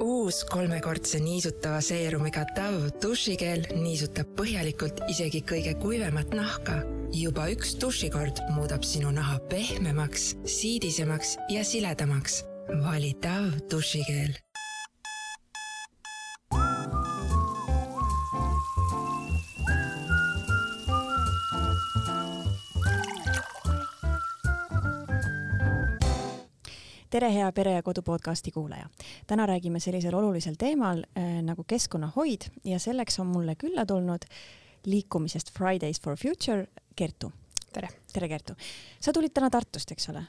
uus kolmekordse niisutava seerumiga Dove dušikeel niisutab põhjalikult isegi kõige kuivemat nahka. juba üks dušikord muudab sinu naha pehmemaks, siidisemaks ja siledamaks. vali Dove dušikeel tere, hea Pere ja Kodu podcasti kuulaja. täna räägime sellisel olulisel teemal äh, nagu keskkonnahoid ja selleks on mulle külla tulnud liikumisest Fridays for Future Kertu. tere. tere, Kertu. sa tulid täna Tartust, eks ole?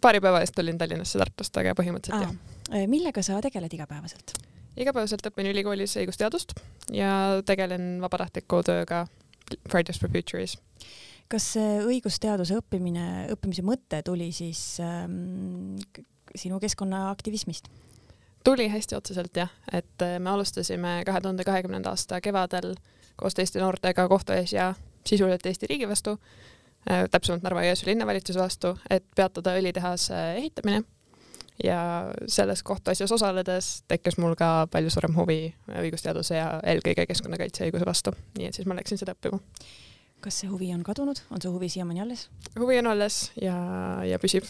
paari päeva eest tulin Tallinnasse Tartust, aga põhimõtteliselt jah. Äh, millega sa tegeled igapäevaselt? igapäevaselt õpin ülikoolis õigusteadust ja tegelen vabatahtliku tööga Fridays for Future'is kas õigusteaduse õppimine, õppimise mõte tuli siis ähm, sinu keskkonnaaktivismist? tuli hästi otseselt jah, et äh, me alustasime kahe tuhande kahekümnenda aasta kevadel koos teiste noortega kohtuasja sisuliselt Eesti riigi vastu äh,, täpsemalt Narva-Jõesuu linnavalitsuse vastu, et peatada õlitehase ehitamine. Ja selles kohtuasjas osaledes tekkis mul ka palju suurem huvi õigusteaduse ja eelkõige keskkonnakaitse õiguse vastu, nii et siis ma läksin seda õppima kas see huvi on kadunud, on see huvi siiamaani alles? huvi on alles ja, ja püsib.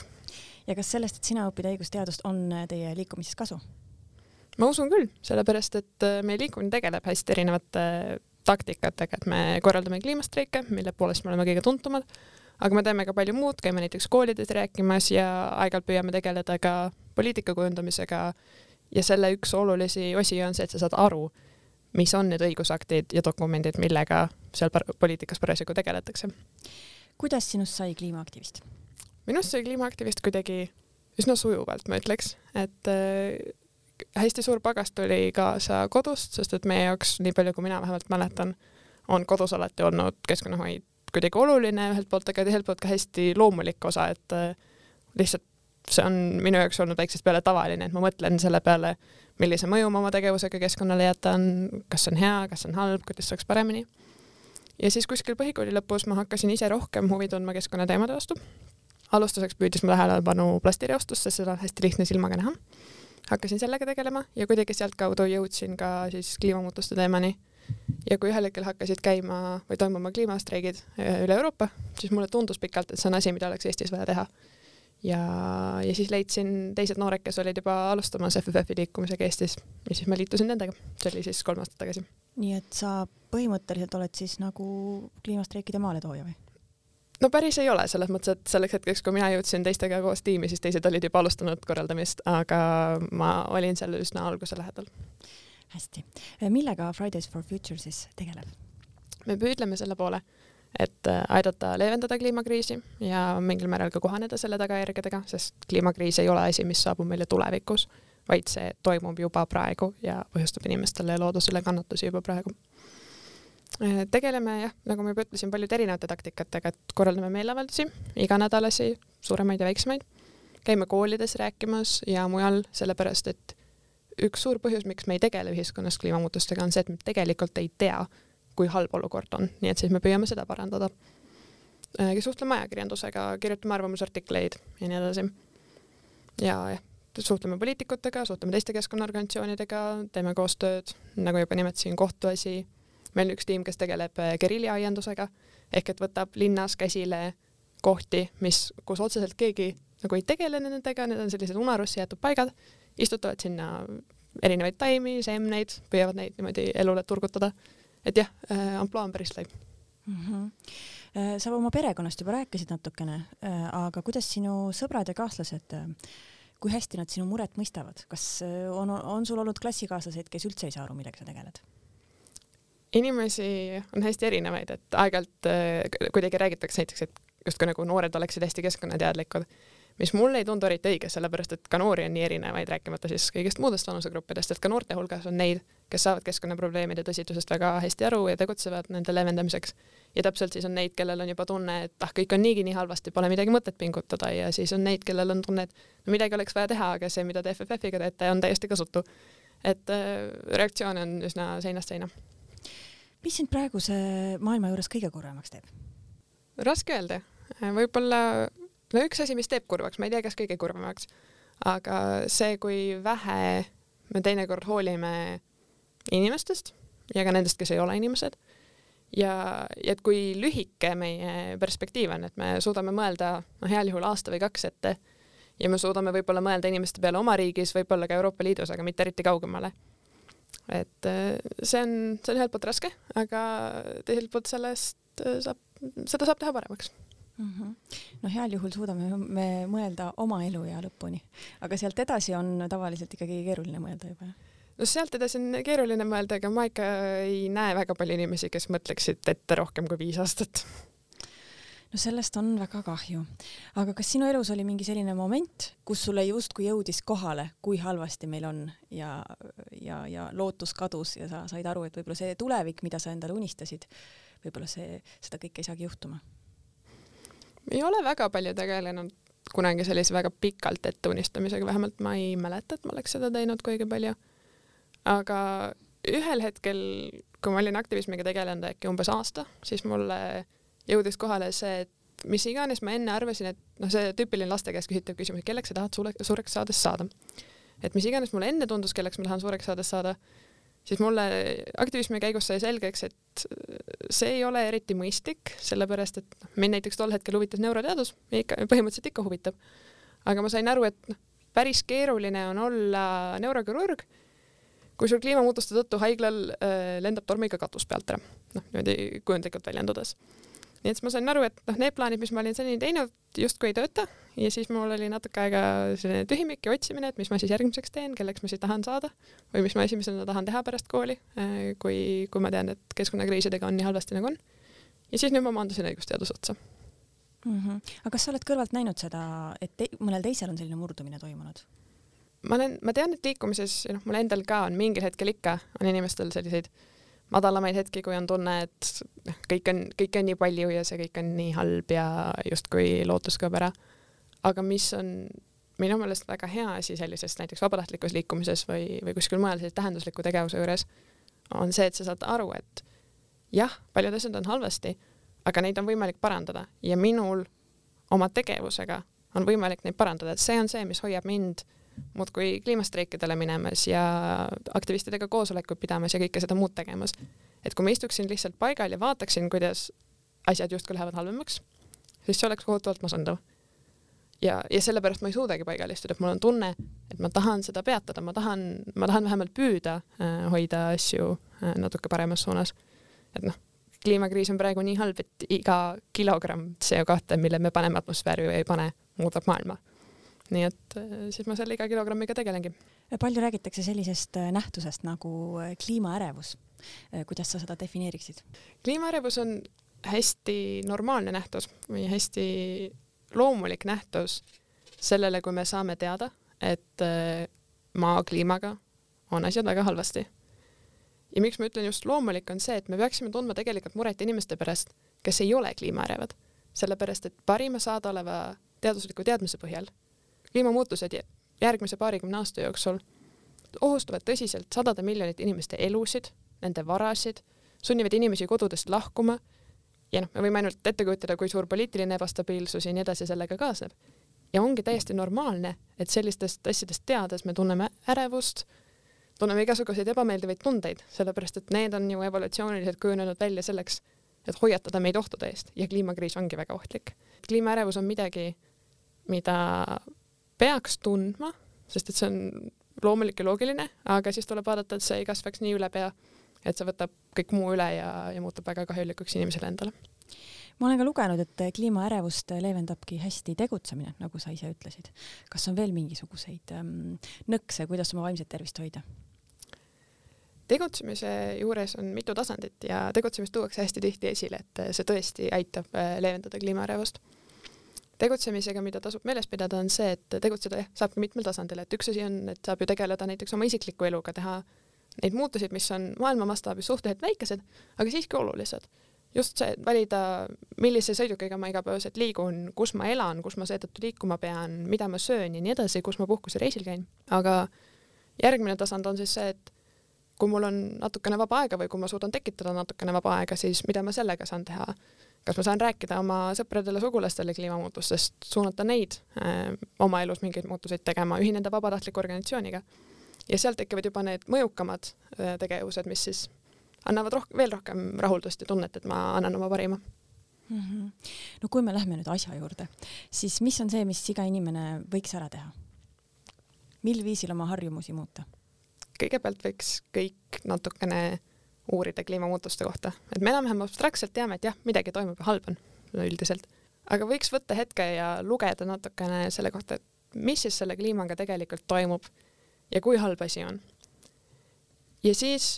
ja kas sellest, et sina õpid õigusteadust, on teie liikumises kasu? ma usun küll, sellepärast et äh, meie liikumine tegeleb hästi erinevate taktikatega, et me korraldame kliimastreike, mille poolest me oleme kõige tuntumad, aga me teeme ka palju muud, käime näiteks koolides rääkimas ja aeg-ajalt püüame tegeleda ka poliitika kujundamisega ja selle üks olulisi osi on see, et sa saad aru, mis on need õigusaktid ja dokumendid, millega seal poliitikas parasjagu tegeletakse. kuidas sinust sai kliimaaktivist? minust sai kliimaaktivist kuidagi üsna sujuvalt, ma ütleks, et äh, hästi suur pagas tuli kaasa kodust, sest et meie jaoks, nii palju kui mina vähemalt mäletan, on kodus alati olnud keskkonnahoid kuidagi oluline ühelt poolt, aga teiselt poolt ka hästi loomulik osa, et äh, lihtsalt see on minu jaoks olnud väiksest peale tavaline, et ma mõtlen selle peale, millise mõju ma oma tegevusega keskkonnale jätan, kas see on hea, kas see on halb, kuidas saaks paremini. ja siis kuskil põhikooli lõpus ma hakkasin ise rohkem huvi tundma keskkonnateemade vastu. alustuseks püüdis mu tähelepanu plastireostus, sest seda on hästi lihtne silmaga näha. hakkasin sellega tegelema ja kuidagi sealtkaudu jõudsin ka siis kliimamuutuste teemani. ja kui ühel hetkel hakkasid käima või toimuma kliimastreigid äh, üle Euroopa, siis mulle tundus pikalt, et see on asi, mida oleks Eestis vaja teha ja, ja siis leidsin teised noored, kes olid juba alustamas FFF-i liikumisega Eestis ja siis ma liitusin nendega, see oli siis kolm aastat tagasi. nii et sa põhimõtteliselt oled siis nagu kliimastreikide maaletooja või? no päris ei ole, selles mõttes, et selleks hetkeks, kui mina jõudsin teistega koos tiimi, siis teised olid juba alustanud korraldamist, aga ma olin seal üsna alguse lähedal. hästi, millega Fridays for Future siis tegeleb? me püüdleme selle poole et äh, aidata leevendada kliimakriisi ja mingil määral ka kohaneda selle tagajärgedega, sest kliimakriis ei ole asi, mis saabub meile tulevikus, vaid see toimub juba praegu ja põhjustab inimestele ja loodusele kannatusi juba praegu. Äh, tegeleme jah, nagu ma juba ütlesin, paljude erinevate taktikatega, et korraldame meeleavaldusi, iganädalasi, suuremaid ja väiksemaid, käime koolides rääkimas ja mujal, sellepärast et üks suur põhjus, miks me ei tegele ühiskonnas kliimamuutustega, on see, et me tegelikult ei tea, kui halb olukord on, nii et siis me püüame seda parandada. Äh, suhtleme ajakirjandusega, kirjutame arvamusartikleid ja nii edasi. ja jah, suhtleme poliitikutega, suhtleme teiste keskkonnaorganisatsioonidega, teeme koostööd, nagu juba nimetasin, kohtuasi. meil on üks tiim, kes tegeleb äh, gerilliaiandusega ehk et võtab linnas käsile kohti, mis, kus otseselt keegi nagu ei tegele nendega, need on sellised unarusse jäetud paigad, istutavad sinna erinevaid taimi, seemneid, püüavad neid niimoodi elule turgutada et jah äh,, ampluaa on päris lai mm. -hmm. sa oma perekonnast juba rääkisid natukene, äh, aga kuidas sinu sõbrad ja kaaslased, äh, kui hästi nad sinu muret mõistavad, kas on, on sul olnud klassikaaslaseid, kes üldse ei saa aru, millega sa tegeled? inimesi on hästi erinevaid, et aeg-ajalt kuidagi räägitakse näiteks, et justkui nagu noored oleksid hästi keskkonnateadlikud mis mulle ei tundu eriti õige, sellepärast et ka noori on nii erinevaid, rääkimata siis kõigist muudest vanusegruppidest, et ka noorte hulgas on neid, kes saavad keskkonnaprobleemide tõsidusest väga hästi aru ja tegutsevad nende leevendamiseks. ja täpselt siis on neid, kellel on juba tunne, et ah, kõik on niigi nii halvasti, pole midagi mõtet pingutada ja siis on neid, kellel on tunne, et no midagi oleks vaja teha, aga see, mida te FFF-iga teete, on täiesti kasutu. et äh, reaktsioon on üsna seinast seina. mis sind praeguse maailma juures kõige kurvemaks teeb? raske öelda, võib-olla no üks asi, mis teeb kurvaks, ma ei tea, kas kõige kurvemaks, aga see, kui vähe me teinekord hoolime inimestest ja ka nendest, kes ei ole inimesed. ja, ja et kui lühike meie perspektiiv on, et me suudame mõelda noh, heal juhul aasta või kaks ette ja me suudame võib-olla mõelda inimeste peale oma riigis, võib-olla ka Euroopa Liidus, aga mitte eriti kaugemale. et äh, see on, see on ühelt poolt raske, aga teiselt poolt sellest äh, saab, seda saab teha paremaks mm. -hmm. no heal juhul suudame me mõelda oma eluea lõpuni, aga sealt edasi on tavaliselt ikkagi keeruline mõelda juba, jah? no sealt edasi on keeruline mõelda, aga ma ikka ei näe väga palju inimesi, kes mõtleksid ette rohkem kui viis aastat no sellest on väga kahju. aga kas sinu elus oli mingi selline moment, kus sulle justkui jõudis kohale, kui halvasti meil on ja, ja, ja lootus kadus ja sa said aru, et võib-olla see tulevik, mida sa endale unistasid, võib-olla see, seda kõike ei saagi juhtuma? Ei ole väga palju tegelenud kunagi sellise väga pikalt etteunistamisega, vähemalt ma ei mäleta, et ma oleks seda teinud kuigi palju. aga ühel hetkel, kui ma olin aktivismiga tegelenud äkki umbes aasta, siis mulle jõudis kohale see, et mis iganes ma enne arvasin, et noh, see tüüpiline laste käest küsitav küsimus, et kelleks sa tahad suure, suureks saades saada. et mis iganes mulle enne tundus, kelleks ma tahan suureks saades saada, siis mulle aktivismi käigus sai selgeks, et see ei ole eriti mõistlik, sellepärast et noh, mind näiteks tol hetkel huvitas neuroteadus ikka, põhimõtteliselt ikka huvitab. aga ma sain aru, et noh, päris keeruline on olla neurokirurg, kui sul kliimamuutuste tõttu haiglal äh, lendab tormiga katus pealt ära, noh niimoodi kujundlikult väljendudes nii et siis ma sain aru, et noh, need plaanid, mis ma olin seni teinud, justkui ei tööta ja siis mul oli natuke aega selline tühimik ja otsimine, et mis ma siis järgmiseks teen, kelleks ma siis tahan saada või mis ma esimesena tahan teha pärast kooli, äh, kui, kui ma tean, et keskkonnakriisidega on nii halvasti nagu on. ja siis nüüd ma maandusin õigusteaduse otsa mm. -hmm. aga kas sa oled kõrvalt näinud seda, et te, mõnel teisel on selline murdumine toimunud? ma olen, ma tean, et liikumises noh, mul endal ka on mingil hetkel ikka on inimestel selliseid äh, madalamaid hetki, kui on tunne, et noh, kõik on, kõike on nii palju ja see kõik on nii halb ja justkui lootus kaob ära. aga mis on minu meelest väga hea asi sellises näiteks vabatahtlikus liikumises või, või kuskil mujal sellise tähendusliku tegevuse juures, on see, et sa saad aru, et jah, paljud asjad on halvasti, aga neid on võimalik parandada ja minul oma tegevusega on võimalik neid parandada, et see on see, mis hoiab mind muudkui kliimastreikidele minemas ja aktivistidega koosolekuid pidamas ja kõike seda muud tegemas. et kui ma istuksin lihtsalt paigal ja vaataksin, kuidas asjad justkui lähevad halvemaks, siis see oleks kohutavalt masendav. ja, ja sellepärast ma ei suudagi paigal istuda, et mul on tunne, et ma tahan seda peatada, ma tahan, ma tahan vähemalt püüda äh, hoida asju äh, natuke paremas suunas. et noh, kliimakriis on praegu nii halb, et iga kilogramm CO2, mille me paneme atmosfääri või ei pane, muudab maailma nii et äh, siis ma selle iga kilogrammiga tegelengi. palju räägitakse sellisest äh, nähtusest nagu äh, kliimaärevus. kuidas sa seda defineeriksid? kliimaärevus on hästi normaalne nähtus või hästi loomulik nähtus sellele, kui me saame teada, et maa kliimaga on asjad väga halvasti. ja miks ma ütlen just loomulik, on see, et me peaksime tundma tegelikult muret inimeste pärast, kes ei ole kliimaärevad. sellepärast, et parima saadaoleva teadusliku teadmise põhjal kliimamuutused järgmise paarikümne aasta jooksul ohustavad tõsiselt sadade miljonite inimeste elusid, nende varasid, sunnivad inimesi kodudest lahkuma ja noh, me võime ainult ette kujutada, kui suur poliitiline ebastabiilsus ja nii edasi sellega kaasneb. ja ongi täiesti normaalne, et sellistest asjadest teades me tunneme ärevust, tunneme igasuguseid ebameeldivaid tundeid, sellepärast et need on ju evolutsiooniliselt kujunenud välja selleks, et hoiatada meid ohtude eest ja kliimakriis ongi väga ohtlik. kliimaärevus on midagi, mida peaks tundma, sest et see on loomulik ja loogiline, aga siis tuleb vaadata, et see ei kasvaks nii ülepea, et see võtab kõik muu üle ja, ja muutub väga kahjulikuks inimesele endale. ma olen ka lugenud, et kliimaärevust leevendabki hästi tegutsemine, nagu sa ise ütlesid. kas on veel mingisuguseid ähm, nõkse, kuidas oma vaimset tervist hoida? tegutsemise juures on mitu tasandit ja tegutsemist tuuakse hästi tihti esile, et see tõesti aitab äh, leevendada kliimaärevust tegutsemisega, mida tasub meeles pidada, on see, et tegutseda jah, saab mitmel tasandil, et üks asi on, et saab ju tegeleda näiteks oma isikliku eluga, teha neid muutuseid, mis on maailma mastaabis suhteliselt väikesed, aga siiski olulised. just see, et valida, millise sõidukiga ma igapäevaselt liigun, kus ma elan, kus ma seetõttu liikuma pean, mida ma söön ja nii edasi, kus ma puhkusereisil käin. aga järgmine tasand on siis see, et kui mul on natukene vaba aega või kui ma suudan tekitada natukene vaba aega, siis mida ma sellega saan teha kas ma saan rääkida oma sõpradele-sugulastele kliimamuutustest, suunata neid äh, oma elus mingeid muutuseid tegema, ühineda vabatahtliku organisatsiooniga. ja sealt tekivad juba need mõjukamad äh, tegevused, mis siis annavad rohkem, veel rohkem rahuldust ja tunnet, et ma annan oma parima mm. -hmm. no kui me lähme nüüd asja juurde, siis mis on see, mis iga inimene võiks ära teha? mil viisil oma harjumusi muuta? kõigepealt võiks kõik natukene uurida kliimamuutuste kohta, et me enam-vähem abstraktselt teame, et jah, midagi toimub ja halb on üldiselt, aga võiks võtta hetke ja lugeda natukene selle kohta, et mis siis selle kliimaga tegelikult toimub ja kui halb asi on. ja siis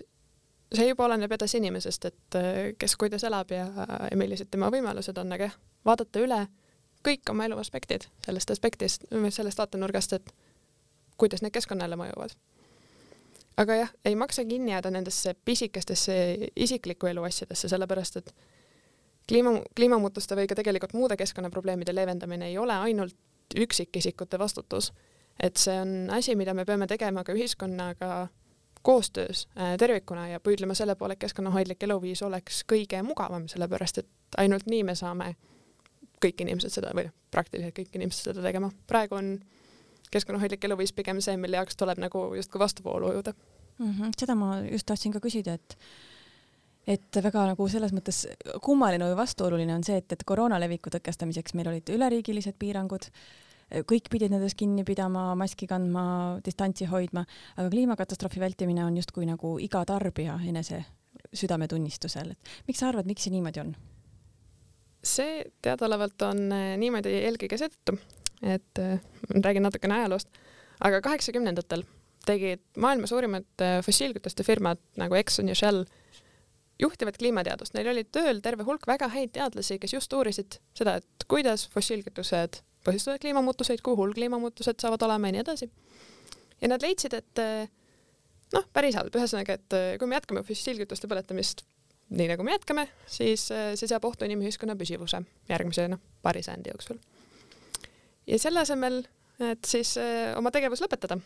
see juba oleneb edasi inimesest, et äh, kes kuidas elab ja, ja millised tema võimalused on, aga jah, vaadata üle kõik oma elu aspektid sellest aspektist, sellest vaatenurgast, et kuidas need keskkonnale mõjuvad. Aga jah, ei maksa kinni jääda nendesse pisikestesse isikliku elu asjadesse, sellepärast et kliima, kliimamuutuste või ka tegelikult muude keskkonnaprobleemide leevendamine ei ole ainult üksikisikute vastutus. et see on asi, mida me peame tegema ka ühiskonnaga koostöös äh, tervikuna ja püüdlema selle poole, et keskkonnahoidlik eluviis oleks kõige mugavam, sellepärast et ainult nii me saame kõik inimesed seda või noh, praktiliselt kõik inimesed seda tegema. praegu on keskkonnahoidlik eluviis pigem see, mille jaoks tuleb nagu justkui vastuvoolu ujuda mm. -hmm. seda ma just tahtsin ka küsida, et et väga nagu selles mõttes kummaline või vastuoluline on see, et, et koroona leviku tõkestamiseks meil olid üleriigilised piirangud, kõik pidid nendest kinni pidama, maski kandma, distantsi hoidma, aga kliimakatastroofi vältimine on justkui nagu iga tarbija enese südametunnistusel, et miks sa arvad, miks see niimoodi on? see teadaolevalt on eh, niimoodi eelkõige seetõttu, et äh, räägin natukene ajaloost, aga kaheksakümnendatel tegid maailma suurimad äh, fossiilkütuste firmad nagu Exxon ja Shell juhtivat kliimateadust, neil oli tööl terve hulk väga häid teadlasi, kes just uurisid seda, et kuidas fossiilkütused põhjustavad kliimamuutuseid, kui hull kliimamuutused saavad olema ja nii edasi. ja nad leidsid, et eh, noh, päris halb, ühesõnaga, et kui me jätkame fossiilkütuste põletamist nii nagu me jätkame, siis see seab ohtu inimühiskonna püsivuse järgmise noh, paari sajandi jooksul. Ja selle asemel, et siis oma tegevus lõpetada,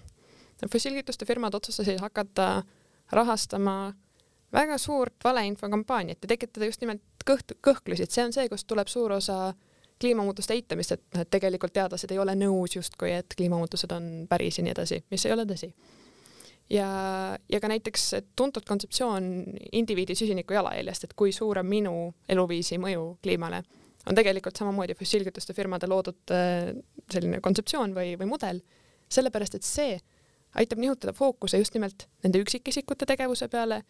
fossiilkütuste firmad otsustasid hakata rahastama väga suurt valeinfokampaaniat ja tekitada just nimelt kõht-, kõhklusi, et see on see, kust tuleb suur osa kliimamuutuste eitamist, et noh, et tegelikult teadlased ei ole nõus justkui, et kliimamuutused on päris ja nii edasi, mis ei ole tõsi. ja, ja ka näiteks tuntud kontseptsioon indiviidi süsiniku jalajäljest, et kui suur on minu eluviisi mõju kliimale, on tegelikult samamoodi fossiilkütuste firmade loodud äh, selline kontseptsioon või, või mudel, sellepärast et see aitab nihutada fookuse just nimelt nende üksikisikute tegevuse peale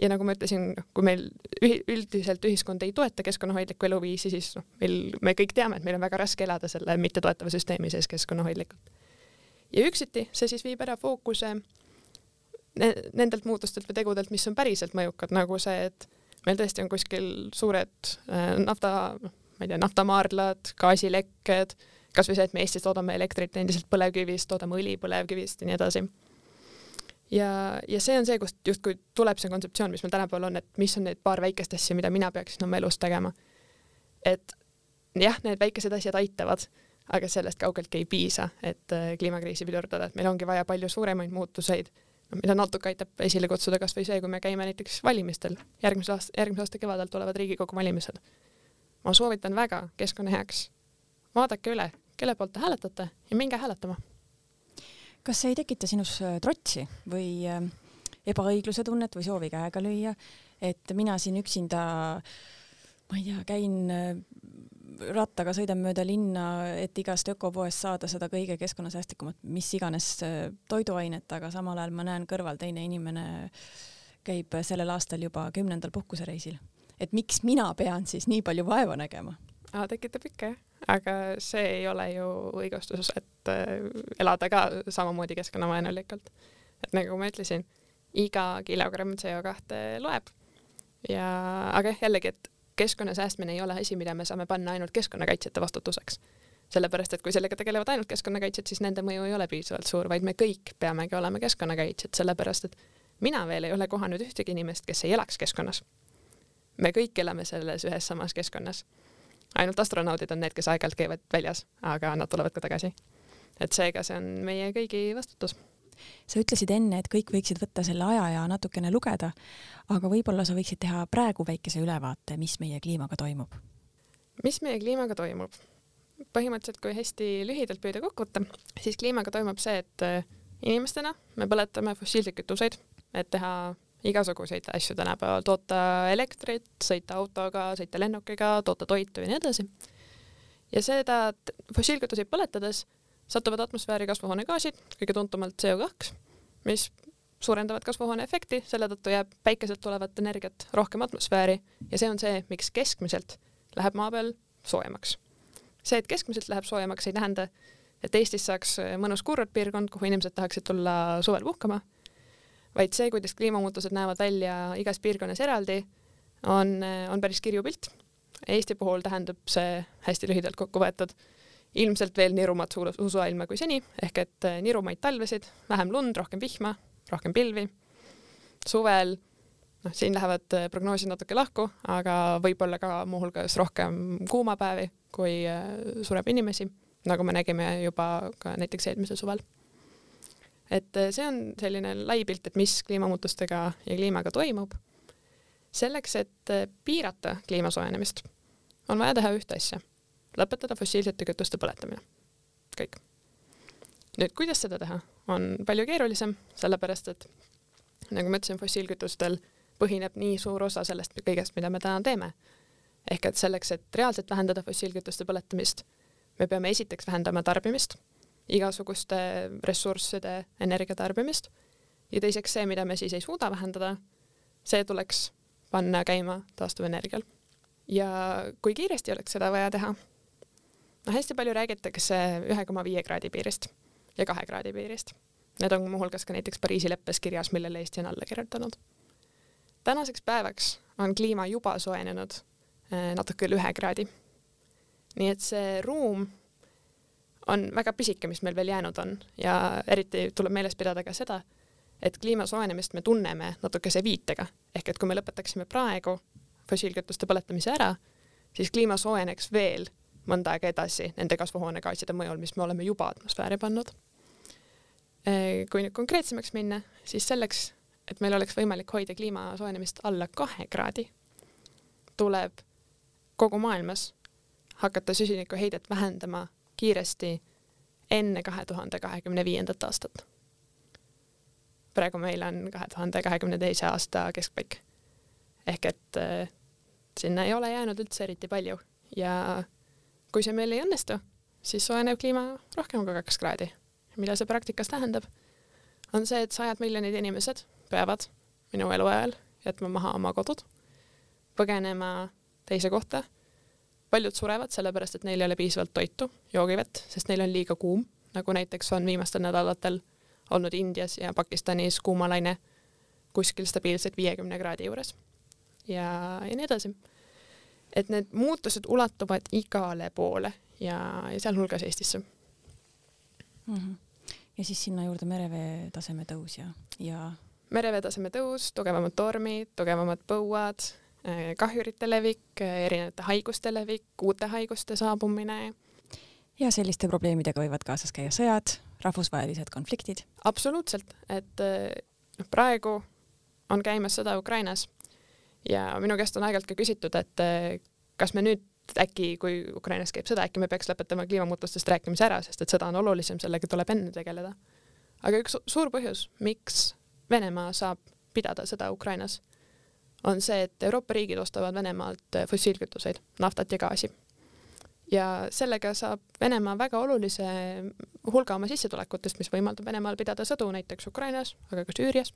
ja nagu ma ütlesin, kui meil üldiselt ühiskond ei toeta keskkonnahoidlikku eluviisi, siis noh, meil, me kõik teame, et meil on väga raske elada selle mittetoetava süsteemi sees keskkonnahoidlikult. ja üksiti see siis viib ära fookuse ne nendelt muutustelt või tegudelt, mis on päriselt mõjukad, nagu see, et meil tõesti on kuskil suured äh, nafta, ma ei tea, naftamaardlad, gaasilekked, kasvõi see, et me Eestis toodame elektrit endiselt põlevkivist, toodame õli põlevkivist ja nii edasi ja, ja see on see, kust justkui tuleb see kontseptsioon, mis meil tänapäeval on, et mis on need paar väikest asja, mida mina peaksin oma elus tegema. et jah, need väikesed asjad aitavad, aga sellest kaugeltki ei piisa, et äh, kliimakriisi pidurdada, et meil ongi vaja palju suuremaid muutuseid, no mida natuke aitab esile kutsuda kas või see, kui me käime näiteks valimistel, järgmise aasta, järgmise aasta kevadel tulevad Riigikogu valimised. Ma soovitan väga keskkonna heaks, vaadake üle, kelle poolt te hääletate ja minge hääletama. Kas see ei tekita sinus äh, trotsi või äh, ebaõigluse tunnet või soovi käega lüüa, et mina siin üksinda, ma ei tea, käin äh, rattaga sõidan mööda linna, et igast ökopoest saada seda kõige keskkonnasäästlikumat, mis iganes toiduainet, aga samal ajal ma näen kõrval teine inimene käib sellel aastal juba kümnendal puhkusereisil. Et miks mina pean siis nii palju vaeva nägema? tekitab ikka jah aga see ei ole ju õigustus, et äh, elada ka samamoodi keskkonnavaenulikult. et nagu ma ütlesin, iga kilogramm CO2 loeb ja, aga jah, jällegi, et keskkonna säästmine ei ole asi, mida me saame panna ainult keskkonnakaitsjate vastutuseks. sellepärast, et kui sellega tegelevad ainult keskkonnakaitsjad, siis nende mõju ei ole piisavalt suur, vaid me kõik peamegi olema keskkonnakaitsjad, sellepärast et mina veel ei ole kohanud ühtegi inimest, kes ei elaks keskkonnas. Me kõik elame selles ühes samas keskkonnas ainult astronaudid on need, kes aeg-ajalt käivad väljas, aga nad tulevad ka tagasi. et seega see on meie kõigi vastutus sa ütlesid enne, et kõik võiksid võtta selle aja ja natukene lugeda, aga võib-olla sa võiksid teha praegu väikese ülevaate, mis meie kliimaga toimub? mis meie kliimaga toimub? põhimõtteliselt, kui hästi lühidalt püüda kokku võtta, siis kliimaga toimub see, et inimestena me põletame fossiilseid kütuseid, et teha igasuguseid asju tänapäeval, toota elektrit, sõita autoga, sõita lennukiga, toota toitu ja nii edasi. ja seda fossiilkütuseid põletades satuvad atmosfääri kasvuhoonegaasid, kõige tuntumalt CO2, mis suurendavad kasvuhooneefekti, selle tõttu jääb päikeselt tulevat energiat rohkem atmosfääri ja see on see, miks keskmiselt läheb maa peal soojemaks. see, et keskmiselt läheb soojemaks, ei tähenda, et Eestis saaks mõnus kuurortpiirkond, kuhu inimesed tahaksid tulla suvel puhkama, vaid see, kuidas kliimamuutused näevad välja igas piirkonnas eraldi, on, on päris kirju pilt. Eesti puhul tähendab see hästi lühidalt kokku võetud ilmselt veel nirumat suusailma kui seni, ehk et nirumaid talvesid, vähem lund, rohkem vihma, rohkem pilvi. suvel, noh, siin lähevad äh, prognoosid natuke lahku, aga võib-olla ka muuhulgas rohkem kuumapäevi, kui äh, sureb inimesi, nagu me nägime juba ka näiteks eelmisel suvel. Et äh, see on selline lai pilt, et mis kliimamuutustega ja kliimaga toimub. selleks, et piirata kliima soojenemist, on vaja teha ühte asja, lõpetada fossiilsete kütuste põletamine. kõik nüüd, kuidas seda teha, on palju keerulisem, sellepärast et nagu ma ütlesin, fossiilkütustel põhineb nii suur osa sellest kõigest, mida me täna teeme. ehk et selleks, et reaalselt vähendada fossiilkütuste põletamist, me peame esiteks vähendama tarbimist, igasuguste ressursside energia tarbimist ja teiseks see, mida me siis ei suuda vähendada, see tuleks panna käima taastuvenergial. ja kui kiiresti oleks seda vaja teha? no hästi palju räägitakse ühe koma viie kraadi piirist ja kahe kraadi piirist. Need on muuhulgas ka näiteks Pariisi leppes kirjas, millele Eesti on alla kirjutanud. tänaseks päevaks on kliima juba soojenenud eh, natuke üle ühe kraadi. nii et see ruum on väga pisike, mis meil veel jäänud on ja eriti tuleb meeles pidada ka seda, et kliima soojenemist me tunneme natukese viitega, ehk et kui me lõpetaksime praegu fossiilkütuste põletamise ära, siis kliima soojeneks veel mõnda aega edasi nende kasvuhoonegaaside mõjul, mis me oleme juba atmosfääri pannud. Kui nüüd konkreetsemaks minna, siis selleks, et meil oleks võimalik hoida kliima soojenemist alla kahe kraadi, tuleb kogu maailmas hakata süsinikuheidet vähendama kiiresti enne kahe tuhande kahekümne viiendat aastat. praegu meil on kahe tuhande kahekümne teise aasta keskpaik. ehk et äh, sinna ei ole jäänud üldse eriti palju ja kui see meil ei õnnestu, siis soojeneb kliima rohkem kui kaks kraadi. mida see praktikas tähendab? on see, et sajad miljonid inimesed peavad minu eluajal jätma maha oma kodud, põgenema teise kohta. Paljud surevad sellepärast, et neil ei ole piisavalt toitu, joogivett, sest neil on liiga kuum, nagu näiteks on viimastel nädalatel olnud Indias ja Pakistanis kuumalaine kuskil stabiilselt viiekümne kraadi juures. ja, ja nii edasi et need muutused ulatuvad igale poole ja, ja sealhulgas Eestisse mm. -hmm. ja siis sinna juurde merevee taseme tõus ja, ja merevee taseme tõus, tugevamad tormid, tugevamad põuad, kahjurite levik, erinevate haiguste levik, uute haiguste saabumine. ja selliste probleemidega võivad kaasas käia sõjad, rahvusvahelised konfliktid. absoluutselt, et eh, noh, praegu on käimas sõda Ukrainas ja minu käest on aeg-ajalt ka küsitud, et kas me nüüd äkki, kui Ukrainas käib sõda, äkki me peaks lõpetama kliimamuutustest rääkimise ära, sest et sõda on olulisem, sellega tuleb enne tegeleda. aga üks suur põhjus, miks Venemaa saab pidada sõda Ukrainas, on see, et Euroopa riigid ostavad Venemaalt eh, fossiilkütuseid, naftat ja gaasi. ja sellega saab Venemaa väga olulise hulga oma sissetulekutest, mis võimaldab Venemaal pidada sõdu näiteks Ukrainas, aga ka Süürias.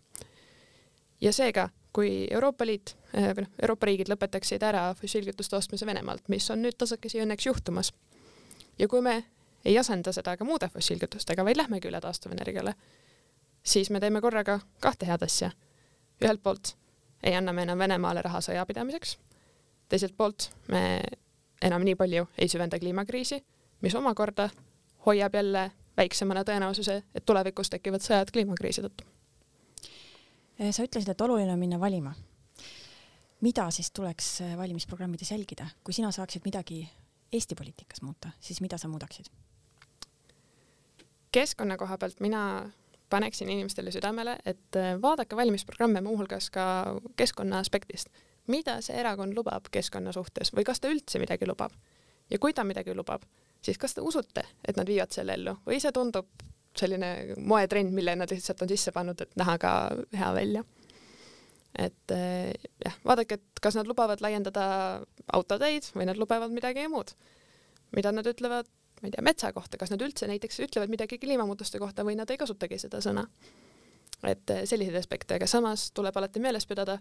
ja seega kui Euroopa Liit või noh, Euroopa riigid lõpetaksid ära fossiilkütuste ostmise Venemaalt, mis on nüüd tasakesi õnneks juhtumas. ja kui me ei asenda seda ka muude fossiilkütustega, vaid lähmegi üle taastuvenergiale, siis me teeme korraga kahte head asja. ühelt poolt ei anna me enam Venemaale raha sõjapidamiseks, teiselt poolt me enam nii palju ei süvenda kliimakriisi, mis omakorda hoiab jälle väiksemana tõenäosuse, et tulevikus tekivad sõjad kliimakriisi tõttu sa ütlesid, et oluline on minna valima. mida siis tuleks eh, valimisprogrammides jälgida, kui sina saaksid midagi Eesti poliitikas muuta, siis mida sa muudaksid? keskkonna koha pealt mina paneksin inimestele südamele, et eh, vaadake valimisprogramme muuhulgas ka keskkonna aspektist. mida see erakond lubab keskkonna suhtes või kas ta üldse midagi lubab? ja kui ta midagi lubab, siis kas te usute, et nad viivad selle ellu või see tundub selline moetrend, mille nad lihtsalt on sisse pannud, et näha ka hea välja. et eh, jah, vaadake, et kas nad lubavad laiendada autoteid või nad lubavad midagi muud. mida nad ütlevad, ma ei tea, metsa kohta, kas nad üldse näiteks ütlevad midagi kliimamuutuste kohta või nad ei kasutagi seda sõna. et eh, selliseid aspekte, aga samas tuleb alati meeles pidada,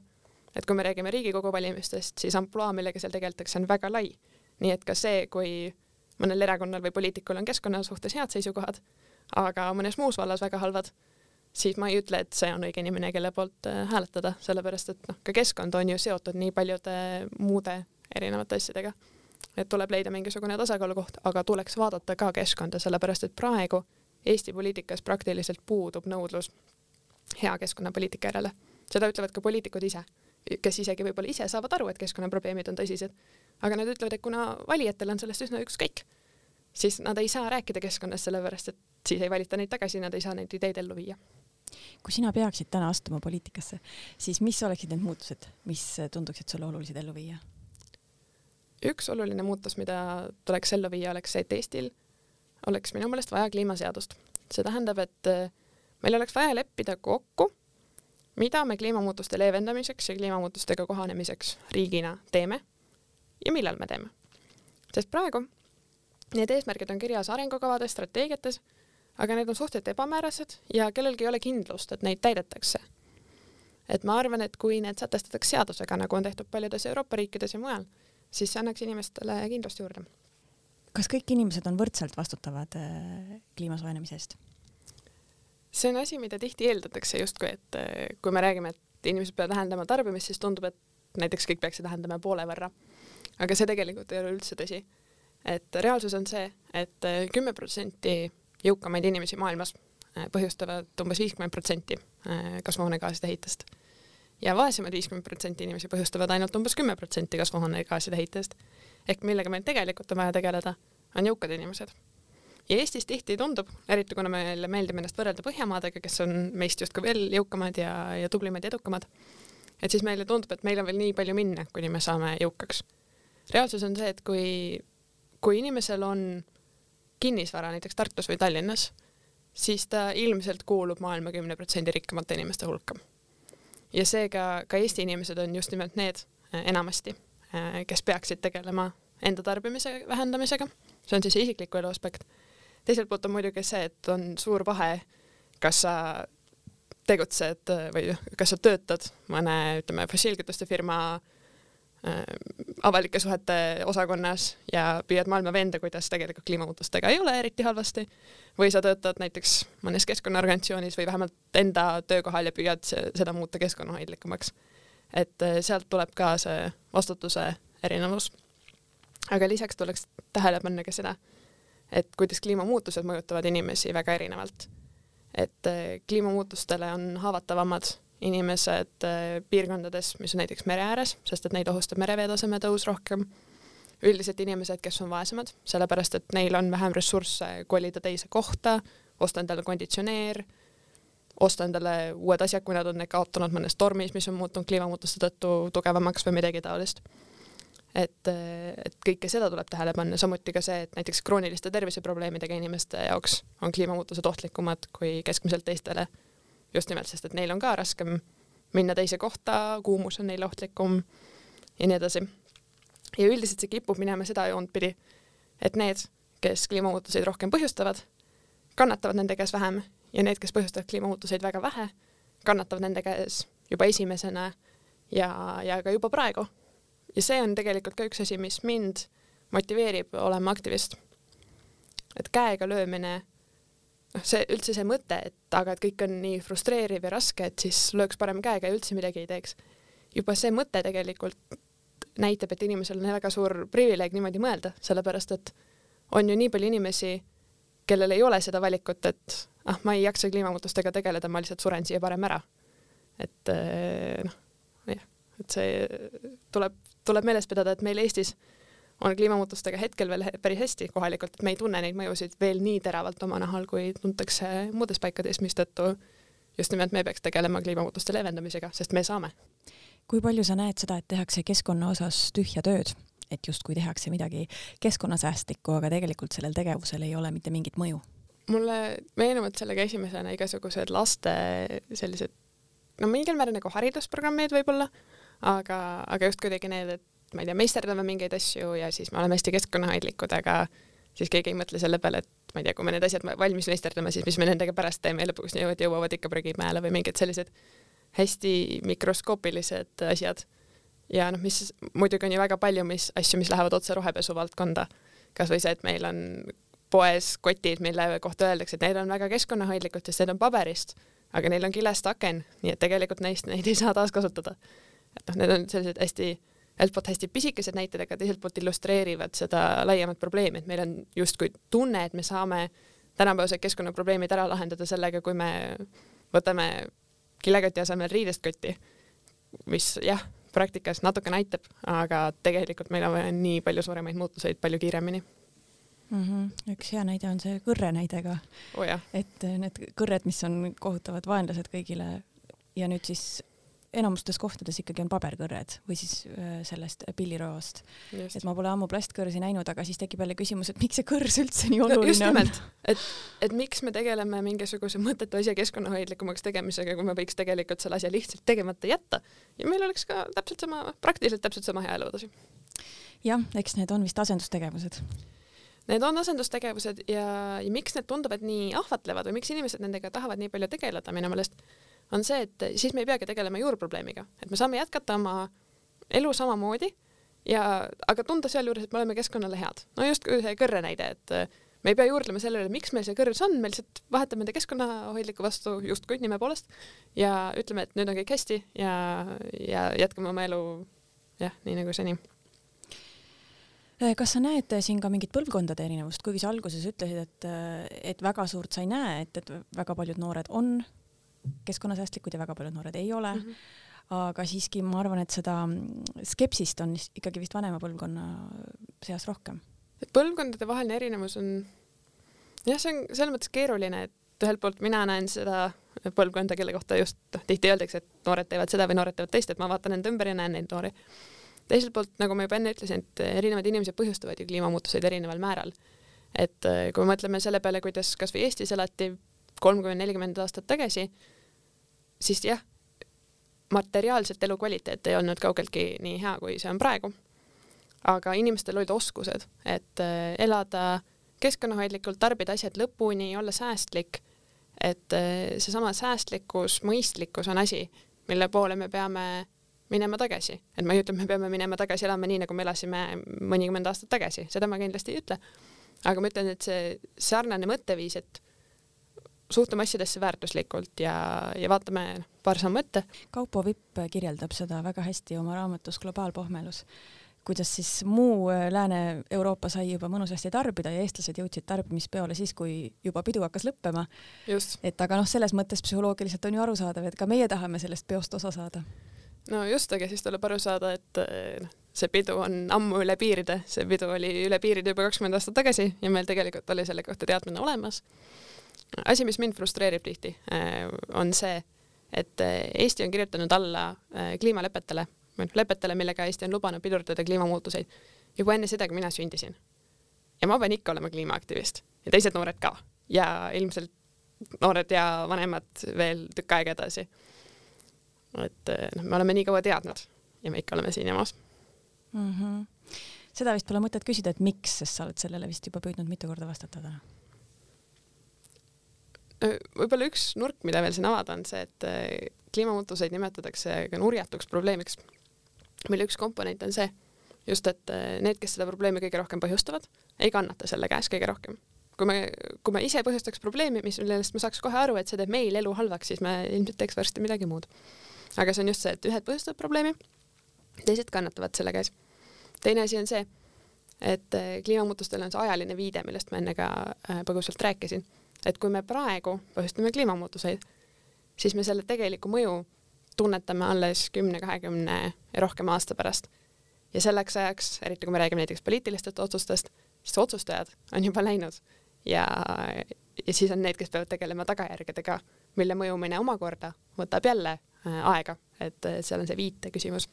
et kui me räägime Riigikogu valimistest, siis ampluaa, millega seal tegeldakse, on väga lai. nii et ka see, kui mõnel erakonnal või poliitikul on keskkonna suhtes head seisukohad, aga mõnes muus vallas väga halvad, siis ma ei ütle, et see on õige inimene, kelle poolt äh, hääletada, sellepärast et noh, ka keskkond on ju seotud nii paljude muude erinevate asjadega. Et tuleb leida mingisugune tasakaalukoht, aga tuleks vaadata ka keskkonda, sellepärast et praegu Eesti poliitikas praktiliselt puudub nõudlus hea keskkonnapoliitika järele. seda ütlevad ka poliitikud ise, kes isegi võib-olla ise saavad aru, et keskkonnaprobleemid on tõsised, aga nad ütlevad, et kuna valijatel on sellest üsna ükskõik, siis nad ei saa rääkida keskkonnast, sellepärast et siis ei valita neid tagasi, nad ei saa neid ideid ellu viia. kui sina peaksid täna astuma poliitikasse, siis mis oleksid need muutused, mis tunduksid sulle olulised ellu viia? Üks oluline muutus, mida tuleks ellu viia, oleks see, et Eestil oleks minu meelest vaja kliimaseadust. see tähendab, et äh, meil oleks vaja leppida kokku, mida me kliimamuutuste leevendamiseks ja kliimamuutustega kohanemiseks riigina teeme ja millal me teeme. sest praegu need eesmärgid on kirjas arengukavades, strateegiates, aga need on suhteliselt ebamäärased ja kellelgi ei ole kindlust, et neid täidetakse. et ma arvan, et kui need sätestatakse seadusega, nagu on tehtud paljudes Euroopa riikides ja mujal, siis see annaks inimestele kindlust juurde. kas kõik inimesed on võrdselt vastutavad äh, kliima soojenemise eest? see on asi, mida tihti eeldatakse justkui, et äh, kui me räägime, et inimesed peavad vähendama tarbimist, siis tundub, et näiteks kõik peaksid vähendama poole võrra aga see tegelikult ei ole üldse tõsi. et reaalsus on see et, et äh, kümme protsenti jõukamaid inimesi maailmas põhjustavad umbes viiskümmend protsenti kasvuhoonegaaside heitest ja vaesemad viiskümmend protsenti inimesi põhjustavad ainult umbes kümme protsenti kasvuhoonegaaside heitest. ehk millega meil tegelikult on vaja tegeleda, on jõukad inimesed. ja Eestis tihti tundub, eriti kuna meile meeldib ennast võrrelda Põhjamaadega, kes on meist justkui veel jõukamad ja, ja tublimad ja edukamad, et siis meile tundub, et meil on veel nii palju minna, kuni me saame jõukaks reaalsus on see, et kui, kui inimesel on kinnisvara näiteks Tartus või Tallinnas, siis ta ilmselt kuulub maailma kümne protsendi rikkamate inimeste hulka. Ja seega ka Eesti inimesed on just nimelt need äh, enamasti, äh, kes peaksid tegelema enda tarbimise vähendamisega, see on siis isikliku elu aspekt. teiselt poolt on muidugi see, et on suur vahe, kas sa tegutsed äh, või kas sa töötad mõne, ütleme, fossiilkütuste firma äh, avalike suhete osakonnas ja püüad maailma veenda, kuidas tegelikult kliimamuutustega ei ole eriti halvasti, või sa töötad näiteks mõnes keskkonnaorganisatsioonis või vähemalt enda töökohal ja püüad seda muuta keskkonnahoidlikumaks. et äh, sealt tuleb ka see vastutuse erinevus. aga lisaks tuleks tähele panna ka seda, et kuidas kliimamuutused mõjutavad inimesi väga erinevalt. et äh, kliimamuutustele on haavatavamad inimesed äh, piirkondades, mis on näiteks mere ääres, sest et neid ohustab mereveetaseme tõus rohkem. üldiselt inimesed, kes on vaesemad, sellepärast et neil on vähem ressursse kolida teise kohta, osta endale konditsioneer, osta endale uued asjad, kui nad on need kaotanud mõnes tormis, mis on muutunud kliimamuutuste tõttu tugevamaks või midagi taolist. et, et kõike seda tuleb tähele panna, samuti ka see, et näiteks krooniliste terviseprobleemidega inimeste jaoks on kliimamuutused ohtlikumad kui keskmiselt teistele just nimelt, sest et neil on ka raskem minna teise kohta, kuumus on neile ohtlikum ja nii edasi. ja üldiselt see kipub minema seda joont pidi, et need, kes kliimamuutuseid rohkem põhjustavad, kannatavad nende käes vähem ja need, kes põhjustavad kliimamuutuseid väga vähe, kannatavad nende käes juba esimesena ja, ja ka juba praegu. ja see on tegelikult ka üks asi, mis mind motiveerib olema aktivist. et käega löömine noh, see üldse see mõte, et aga et kõik on nii frustreeriv ja raske, et siis lööks parem käega ja üldse midagi ei teeks. juba see mõte tegelikult näitab, et inimesel on väga suur privileeg niimoodi mõelda, sellepärast et on ju nii palju inimesi, kellel ei ole seda valikut, et ah, ma ei jaksa kliimamuutustega tegeleda, ma lihtsalt suren siia parem ära. et eh, noh, jah, et see tuleb, tuleb meeles pidada, et meil Eestis on kliimamuutustega hetkel veel päris hästi kohalikult, et me ei tunne neid mõjusid veel nii teravalt oma nahal, kui tuntakse muudes paikades, mistõttu just nimelt me peaks tegelema kliimamuutuste leevendamisega, sest me saame. kui palju sa näed seda, et tehakse keskkonna osas tühja tööd, et justkui tehakse midagi keskkonnasäästlikku, aga tegelikult sellel tegevusel ei ole mitte mingit mõju? mulle meenuvad sellega esimesena igasugused laste sellised, no mingil määral nagu haridusprogrammid võib-olla, aga, aga just kuidagi need, et ma ei tea, meisterdame mingeid asju ja siis me oleme hästi keskkonnahoidlikud, aga siis keegi ei mõtle selle peale, et ma ei tea, kui me need asjad valmis meisterdame, siis mis me nendega pärast teeme ja lõpuks jõuavad, jõuavad ikka prügimäele või mingid sellised hästi mikroskoopilised asjad. ja noh, mis muidugi on ju väga palju, mis asju, mis lähevad otse rohepesu valdkonda. kasvõi see, et meil on poes kotid, mille kohta öeldakse, et need on väga keskkonnahoidlikud, sest need on paberist, aga neil on kilest aken, nii et tegelikult neist neid ei saa taaskasutada. et noh, need on sellised hästi ühelt poolt hästi pisikesed näited, aga teiselt poolt illustreerivad seda laiemat probleemi, et meil on justkui tunne, et me saame tänapäevased keskkonnaprobleemid ära lahendada sellega, kui me võtame kilekoti asemel riidest kotti, mis jah, praktikas natukene aitab, aga tegelikult meil on vaja nii palju suuremaid muutuseid palju kiiremini mm. -hmm. üks hea näide on see kõrre näide ka oh,. et need kõrred, mis on kohutavad vaenlased kõigile ja nüüd siis enamustes kohtades ikkagi on paberkõrred või siis äh, sellest pilliroost. et ma pole ammu plastkõrsi näinud, aga siis tekib jälle küsimus, et miks see kõrs üldse nii oluline no, just nimelt, et, et miks me tegeleme mingisuguse mõttetu asja keskkonnahoidlikumaks tegemisega, kui me võiks tegelikult selle asja lihtsalt tegemata jätta? Ja meil oleks ka täpselt sama, praktiliselt täpselt sama hea elu edasi. jah, eks need on vist asendustegevused. Need on asendustegevused ja, ja miks need tunduvad nii ahvatlevad või miks inimesed nendega tahavad nii palju tegeleda minu meelest on see, et siis me ei peagi tegelema juurprobleemiga, et me saame jätkata oma elu samamoodi ja, aga tunda sealjuures, et me oleme keskkonnale head. no just see kõrre näide, et me ei pea juurdlema selle üle, miks meil see kõrres on, me lihtsalt vahetame enda keskkonnahoidliku vastu justkui nime poolest ja ütleme, et nüüd on kõik hästi ja, ja jätkame oma elu jah, nii nagu seni kas sa näed siin ka mingit põlvkondade erinevust, kuigi sa alguses ütlesid, et, et väga suurt sa ei näe, et, et väga paljud noored on keskkonnasäästlikud ja väga paljud noored ei ole mm. -hmm aga siiski ma arvan, et seda skepsist on ikkagi vist vanema põlvkonna seas rohkem. põlvkondade vaheline erinevus on jah, see on selles mõttes keeruline, et ühelt poolt mina näen seda põlvkonda, kelle kohta just noh, tihti öeldakse, et noored teevad seda või noored teevad teist, et ma vaatan enda ümber ja näen neid noori. teiselt poolt, nagu ma juba enne ütlesin, et erinevad inimesed põhjustavad ju kliimamuutuseid erineval määral. et kui me mõtleme selle peale, kuidas kasvõi Eestis elati kolmkümmend, nelikümmend aastat tagasi, siis jah, materiaalselt elukvaliteet ei olnud kaugeltki nii hea, kui see on praegu. aga inimestel olid oskused, et äh, elada keskkonnahoidlikult, tarbida asjad lõpuni, olla säästlik, et äh, seesama säästlikkus, mõistlikkus on asi, mille poole me peame minema tagasi, et ma ei ütle, et me peame minema tagasi elama nii, nagu me elasime mõnikümmend aastat tagasi, seda ma kindlasti ei ütle. aga ma ütlen, et see sarnane mõtteviis, et suhtume asjadesse väärtuslikult ja, ja vaatame noh, paar sammu ette. Kaupo Vipp kirjeldab seda väga hästi oma raamatus Globaalpohmelus, kuidas siis muu äh, Lääne-Euroopa sai juba mõnusasti tarbida ja eestlased jõudsid tarbimispeole siis, kui juba pidu hakkas lõppema. et aga noh, selles mõttes psühholoogiliselt on ju arusaadav, et ka meie tahame sellest peost osa saada. no just, aga siis tuleb aru saada, et äh, noh, see pidu on ammu üle piiride, see pidu oli üle piiride juba kakskümmend aastat tagasi ja meil tegelikult oli selle kohta teadmine olemas asi, mis mind frustreerib tihti, äh, on see, et äh, Eesti on kirjutanud alla äh, kliimalepetele, lepetele, millega Eesti on lubanud pidurdada kliimamuutuseid juba enne seda, kui mina sündisin. ja ma pean ikka olema kliimaaktivist ja teised noored ka ja ilmselt noored ja vanemad veel tükk aega edasi. et noh, me oleme nii kaua teadnud ja me ikka oleme siin jamas mm. -hmm. seda vist pole mõtet küsida, et miks, sest sa oled sellele vist juba püüdnud mitu korda vastata täna võib-olla üks nurk, mida veel siin avada, on see, et äh, kliimamuutuseid nimetatakse ka nurjatuks probleemiks, mille üks komponent on see, just et äh, need, kes seda probleemi kõige rohkem põhjustavad, ei kannata selle käes kõige rohkem. kui me, kui me ise põhjustaks probleemi, mis, millest me saaks kohe aru, et see teeb meil elu halvaks, siis me ilmselt teeks varsti midagi muud. aga see on just see, et ühed põhjustavad probleemi, teised kannatavad selle käes. teine asi on see, et äh, kliimamuutustel on see ajaline viide, millest ma enne ka põgusalt rääkisin et kui me praegu põhjustame kliimamuutuseid, siis me selle tegelikku mõju tunnetame alles kümne, kahekümne ja rohkema aasta pärast. ja selleks ajaks, eriti kui me räägime näiteks poliitilistest otsustest, siis otsustajad on juba läinud ja, ja siis on need, kes peavad tegelema tagajärgedega, mille mõjumine omakorda võtab jälle äh, aega, et äh, seal on see viite küsimus,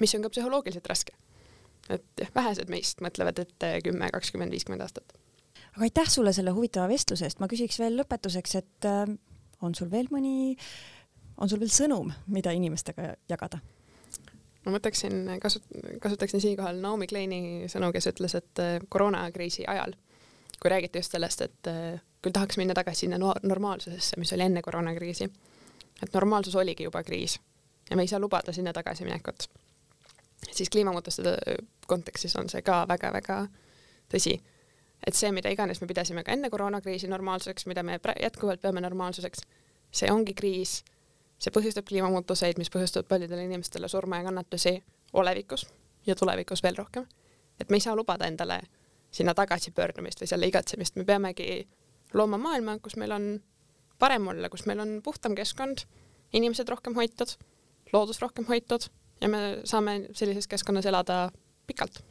mis on ka psühholoogiliselt raske. et jah, vähesed meist mõtlevad ette kümme, kakskümmend, viiskümmend aastat aga aitäh sulle selle huvitava vestluse eest, ma küsiks veel lõpetuseks, et äh, on sul veel mõni, on sul veel sõnum, mida inimestega jagada? ma mõtleksin, kasut-, kasutaksin siinkohal Naomi Kleini sõnu, kes ütles, et äh, koroonakriisi ajal, kui räägiti just sellest, et äh, küll tahaks minna tagasi sinna no normaalsusesse, mis oli enne koroonakriisi, et normaalsus oligi juba kriis ja me ei saa lubada sinna tagasiminekut, siis kliimamuutuste kontekstis on see ka väga-väga tõsi. Et see, mida iganes me pidasime ka enne koroonakriisi normaalsuseks, mida me jätkuvalt peame normaalsuseks, see ongi kriis see põhjustab kliimamuutuseid, mis põhjustavad paljudele inimestele surma ja kannatusi olevikus ja tulevikus veel rohkem. et me ei saa lubada endale sinna tagasipöördumist või selle igatsemist, me peamegi looma maailma, kus meil on parem olla, kus meil on puhtam keskkond, inimesed rohkem hoitud, loodus rohkem hoitud ja me saame sellises keskkonnas elada pikalt.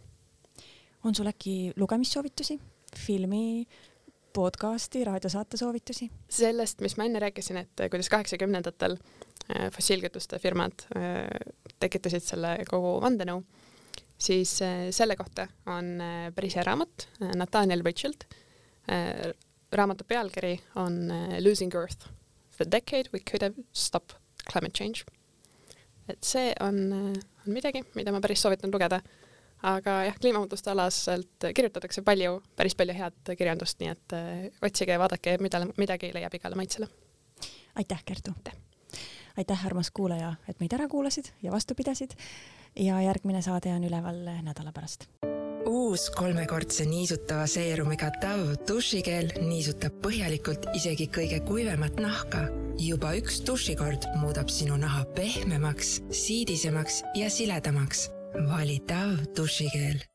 on sul äkki lugemissoovitusi, filmi, podcasti, raadiosaate soovitusi? sellest, mis ma enne rääkisin, et kuidas kaheksakümnendatel äh, fossiilkütuste firmad äh, tekitasid selle kogu vandenõu, siis selle kohta on päris hea raamat Nathaniel Richard. raamatu pealkiri on Losing Earth, The Decade We Could Have Stopped Climate Change. et see on, on midagi, mida ma päris soovitan lugeda aga jah, kliimamuutuste alaselt kirjutatakse palju, päris palju head kirjandust, nii et äh, otsige ja vaadake, mida, midagi leiab igale maitsele. aitäh, Kertu! aitäh, armas kuulaja, et meid ära kuulasid ja vastu pidasid ja järgmine saade on üleval nädala pärast uus kolmekordse niisutava seerumiga Dove dušikeel niisutab põhjalikult isegi kõige kuivemat nahka. juba üks dušikord muudab sinu naha pehmemaks, siidisemaks ja siledamaks valitav dušikeel